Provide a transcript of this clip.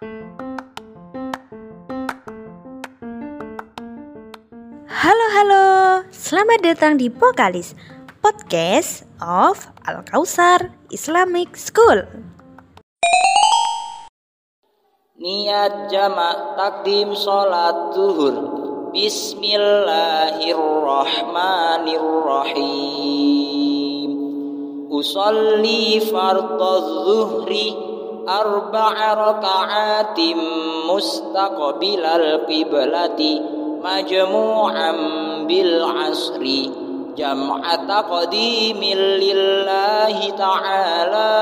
Halo halo, selamat datang di Pokalis Podcast of Al Kausar Islamic School. Niat jamak takdim sholat zuhur. Bismillahirrahmanirrahim. Usalli fardhu zuhri Arba'a raka'atim mustaqbilal qiblati Majmu'an bil asri. Jam'ata qadimin lillahi ta'ala